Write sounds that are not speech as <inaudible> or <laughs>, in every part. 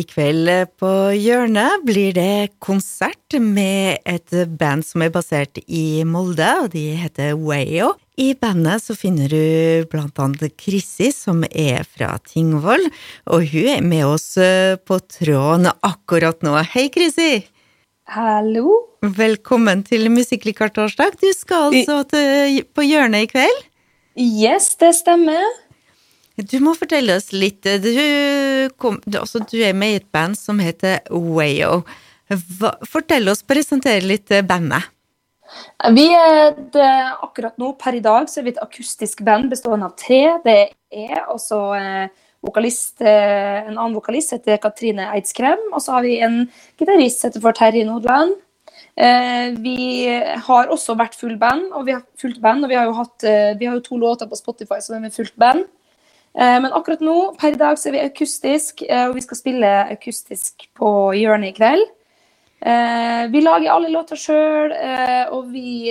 I kveld på Hjørnet blir det konsert med et band som er basert i Molde, og de heter Wayo. I bandet så finner du blant annet Krissi, som er fra Tingvoll, og hun er med oss eh, på tråden akkurat nå. Hei, Krissi! Hallo! Velkommen til Musikklikar torsdag. Du skal altså til, på Hjørnet i kveld? Yes, det stemmer. Du må fortelle oss litt. Du, kom, altså, du er med i et band som heter Wayo. Fortell oss, presentere litt bandet. Vi er det, akkurat nå, per i dag, så er vi et akustisk band bestående av tre. Det er også eh, vokalist, eh, en annen vokalist heter Katrine Eidskrem. Og så har vi en gitarist heter heter Terje Nordland. Eh, vi har også vært full band, og vi har fullt band, og vi har jo, hatt, eh, vi har jo to låter på Spotify som er med fullt band. Eh, men akkurat nå, per i dag, så er vi akustisk, eh, og vi skal spille akustisk på hjørnet i kveld. Eh, vi lager alle låter sjøl, og vi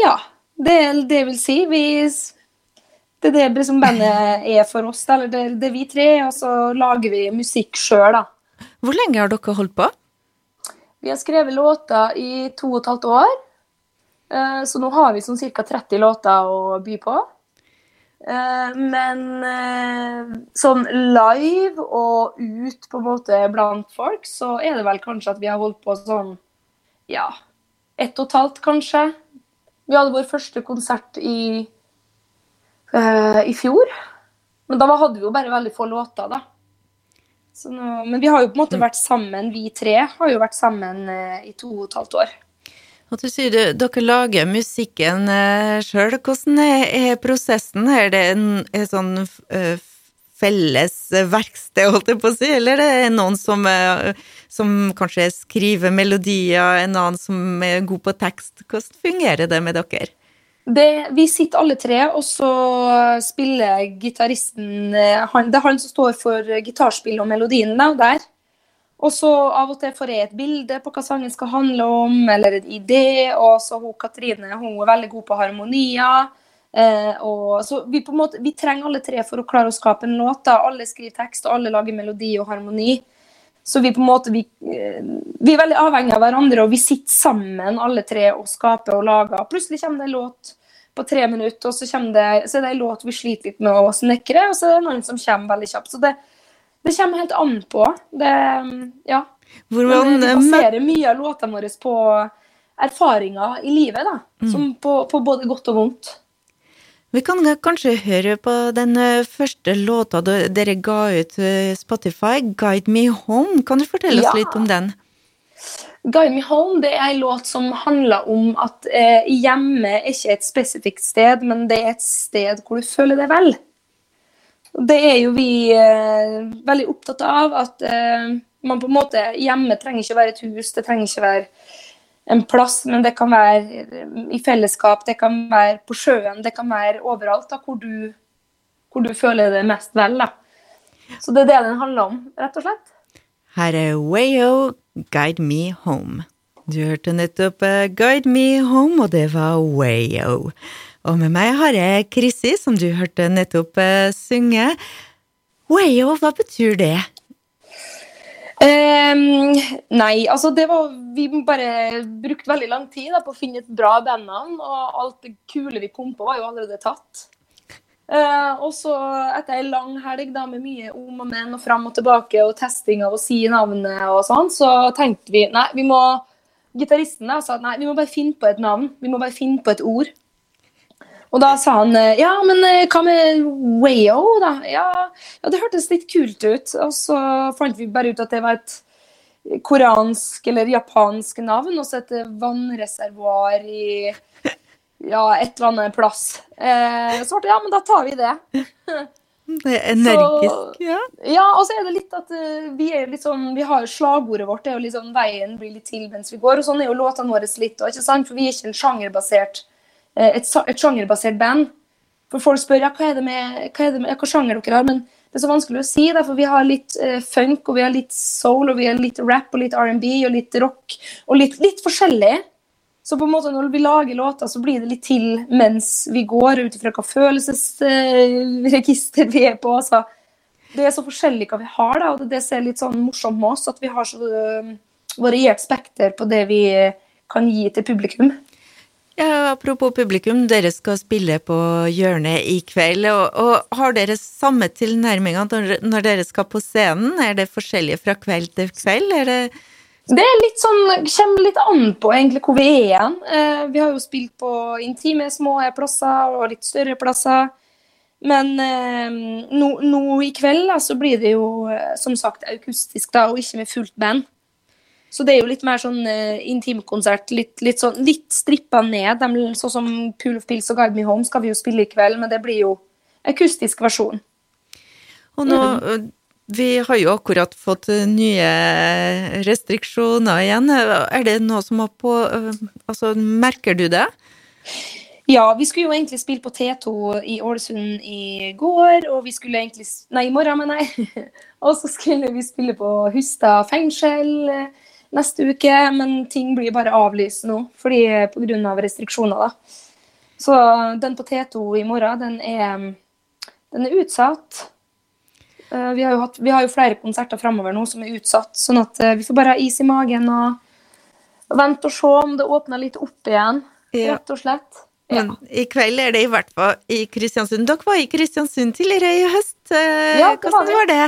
Ja, det, det vil si. Vi Det er det som bandet er for oss. Eller det, det er vi tre, og så lager vi musikk sjøl, da. Hvor lenge har dere holdt på? Vi har skrevet låter i to og et halvt år. Så nå har vi sånn ca. 30 låter å by på. Eh, men eh, sånn live og ut på en måte blant folk, så er det vel kanskje at vi har holdt på sånn ja, ett og et halvt, kanskje. Vi hadde vår første konsert i, uh, i fjor. Men da hadde vi jo bare veldig få låter, da. Nå, men vi har jo på en måte vært sammen, vi tre har jo vært sammen uh, i to og et halvt år. Og du sier du, dere lager musikken eh, sjøl. Hvordan er, prosessen? Er det en, en sånn uh, felles verksted, holdt jeg på å si, eller er det noen som, uh, som kanskje skriver melodier, en annen som er god på tekst? Hvordan fungerer det med dere? Det, vi sitter alle tre, og så spiller gitaristen Det er han som står for gitarspill og melodien der. Og så av og til får jeg et bilde på hva sangen skal handle om, eller en idé. Og så hun Katrine hun er veldig god på harmonier. Eh, og så vi, på en måte, vi trenger alle tre for å klare å skape en låt. Da. Alle skriver tekst, og alle lager melodi og harmoni. Så vi på en måte, vi, eh, vi er veldig avhengige av hverandre, og vi sitter sammen alle tre og skaper og lager. Plutselig kommer det en låt på tre minutter, og så, det, så er det en låt vi sliter litt med å snekre, og så er det en annen som kommer veldig kjapt. Så det, det kommer helt an på. Det, ja. Hvordan, Men vi baserer mye av låtene våre på erfaringer i livet, da. Mm. Som på, på, både godt og vondt. Vi kan kanskje høre på den eh, første låta dere ga ut eh, Spotify, 'Guide Me Home'. Kan du fortelle oss ja. litt om den? 'Guide Me Home' det er en låt som handler om at eh, hjemme er ikke et spesifikt sted, men det er et sted hvor du føler deg vel. Det er jo vi eh, veldig opptatt av. At eh, man på en måte hjemme trenger ikke være et hus, det trenger ikke være en plass, men det kan være eh, i fellesskap, det kan være på sjøen, det kan være overalt da, hvor, du, hvor du føler det mest vel. Da. Så det er det den handler om, rett og slett. Her er Wayo, 'Guide Me Home'. Du hørte nettopp uh, 'Guide Me Home', og det var Wayo. Og med meg har jeg Krissi, som du hørte nettopp uh, synge. Wayo, hva betyr det? Um, nei, altså det var Vi bare brukte veldig lang tid da, på å finne et bra bandnavn. Og alt det kule vi kom på, var jo allerede tatt. Uh, og så etter ei lang helg da, med mye om og men og fram og tilbake og testing av å si navnet og sånn, så tenkte vi nei, vi må Gitaristen sa at nei, vi må bare finne på et navn. Vi må bare finne på et ord. Og da sa han eh, ja, men eh, hva med Wayo, da? Ja, ja, det hørtes litt kult ut. Og så fant vi bare ut at det var et koransk eller japansk navn, og så et vannreservoar i ja, et eller annet plass. Eh, så ble det ja, men da tar vi det. Det er energisk, ja. Ja, og så er det litt at uh, vi er litt sånn Vi har slagordet vårt det er jo sånn veien blir litt til mens vi går. Og sånn er jo låtene våre litt, òg, ikke sant? For vi er ikke en sjangerbasert et, et sjangerbasert band. For folk spør ja, hva er det med, hva, er det med, hva sjanger dere har. Men det er så vanskelig å si, da, for vi har litt uh, funk, og vi har litt soul, og vi har litt rap og litt R&B og litt rock. Og litt, litt, forskjellig. Så på en måte når vi lager låter, så blir det litt til mens vi går, ut ifra hva følelsesregister <laughs> uh, vi er på. altså. det er så forskjellig hva vi har, da, og det ser er litt sånn morsomt med oss, at vi har så variert spekter på det vi kan gi til publikum. Ja, apropos publikum, dere skal spille på hjørnet i kveld. Og, og har dere samme tilnærminga når, når dere skal på scenen? Er det forskjellige fra kveld til kveld? Er det Det er litt sånn, kommer litt an på egentlig hvor vi er igjen. Eh, vi har jo spilt på intime, små plasser og litt større plasser. Men eh, nå, nå i kveld da, så blir det jo eh, som sagt akustisk da, og ikke med fullt band. Så det er jo litt mer sånn uh, intimkonsert, litt, litt, sånn, litt strippa ned. De, sånn som Pool of Pills og Guide Me Home skal vi jo spille i kveld, men det blir jo akustisk versjon. Og nå mm. Vi har jo akkurat fått nye restriksjoner igjen. Er det noe som har på Altså, merker du det? Ja, vi skulle jo egentlig spille på T2 i Ålesund i går, og vi skulle egentlig Nei, i morgen, mener jeg. <laughs> og så skulle vi spille på Hustad fengsel neste uke, men ting blir bare avlyst nå fordi pga. restriksjoner. da. Så den på T2 i morgen, den er, den er utsatt. Uh, vi, har hatt, vi, har jo flere konserter framover nå som er utsatt, sånn at uh, vi får bare ha is i magen og, vente og se om det åpner litt opp igjen, ja. rett og slett. Ja. Men i kveld er det i hvert fall i Kristiansund. Dere var i Kristiansund tidligere i høst. Uh, ja, Hvordan var det?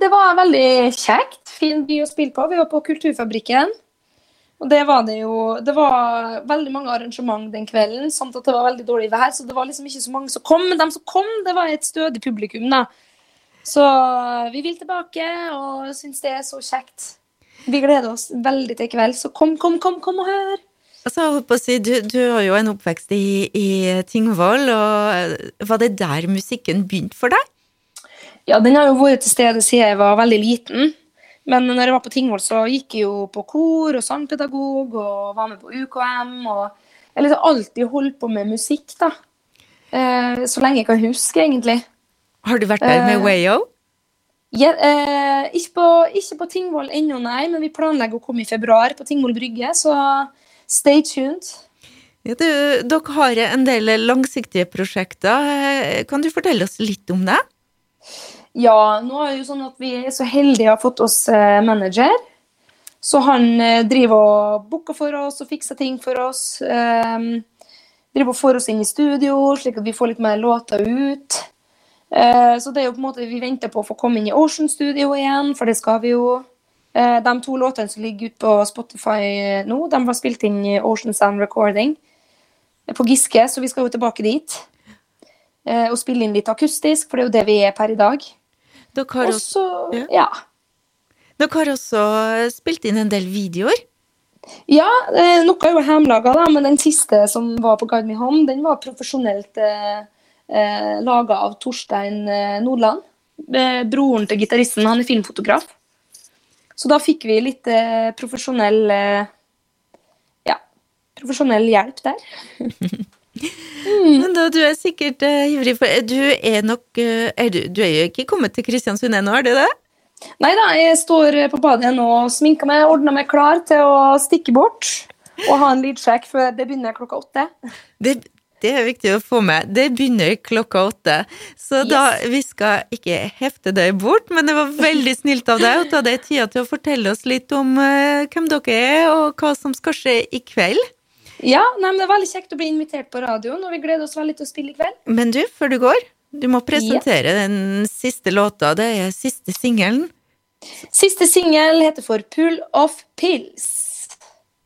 Det var veldig kjekt. Fin by å spille på. Vi var på Kulturfabrikken. Og det var det jo Det var veldig mange arrangement den kvelden, samt at det var veldig dårlig vær, så det var liksom ikke så mange som kom. Men de som kom, det var et stødig publikum, da. Så vi vil tilbake og syns det er så kjekt. Vi gleder oss veldig til i kveld, så kom, kom, kom, kom og hør. Altså, si, du, du, har jo en oppvekst i, i Tingvoll, og var det der musikken begynte for deg? Ja, den har jo vært til stede siden jeg var veldig liten. Men når jeg var på Tingvoll, så gikk jeg jo på kor og sangpedagog og var med på UKM. Og jeg har liksom alltid holdt på med musikk, da. Eh, så lenge jeg kan huske, egentlig. Har du vært der med eh, Wayo? Ja, eh, ikke på, ikke på Tingvoll ennå, nei. Men vi planlegger å komme i februar på Tingvoll brygge, så stay tuned. Ja, du, dere har en del langsiktige prosjekter. Eh, kan du fortelle oss litt om det? Ja, nå er det jo sånn at vi er så heldige å ha fått oss eh, manager. Så han eh, driver og booker for oss og fikser ting for oss. Um, driver og får oss inn i studio, slik at vi får litt mer låter ut. Uh, så det er jo på en måte vi venter på å få komme inn i Ocean Studio igjen, for det skal vi jo. Uh, de to låtene som ligger ute på Spotify nå, de var spilt inn i Ocean Sound Recording på Giske, så vi skal jo tilbake dit. Uh, og spille inn litt akustisk, for det er jo det vi er per i dag. Dere har også, ja. ja. Dere har også spilt inn en del videoer? Ja, eh, noe er jo hjemmelaga, men den siste som var på Home, den var profesjonelt eh, eh laga av Torstein eh, Nordland. Broren til gitaristen, han er filmfotograf. Så da fikk vi litt eh, profesjonell eh, Ja, profesjonell hjelp der. <laughs> Mm. Men da, du er sikkert uh, ivrig for Du er nok uh, er du, du, er jo ikke kommet til Kristiansund ennå, er du det? Nei da, jeg står på badet nå og sminker meg, ordner meg klar til å stikke bort. Og ha en lydsjekk før det begynner klokka åtte. Det, det, er viktig å få med. Det begynner klokka åtte. Så yes. da, vi skal ikke hefte deg bort, men det var veldig snilt av deg å ta deg tida til å fortelle oss litt om uh, hvem dere er, og hva som skal skje i kveld. Ja, nei, men det var veldig kjekt å bli invitert på radioen, og vi gleder oss veldig til å spille i kveld. Men du, før du går, du må presentere ja. den siste låta. Det er siste singelen. Siste singel heter for Pull of Pills.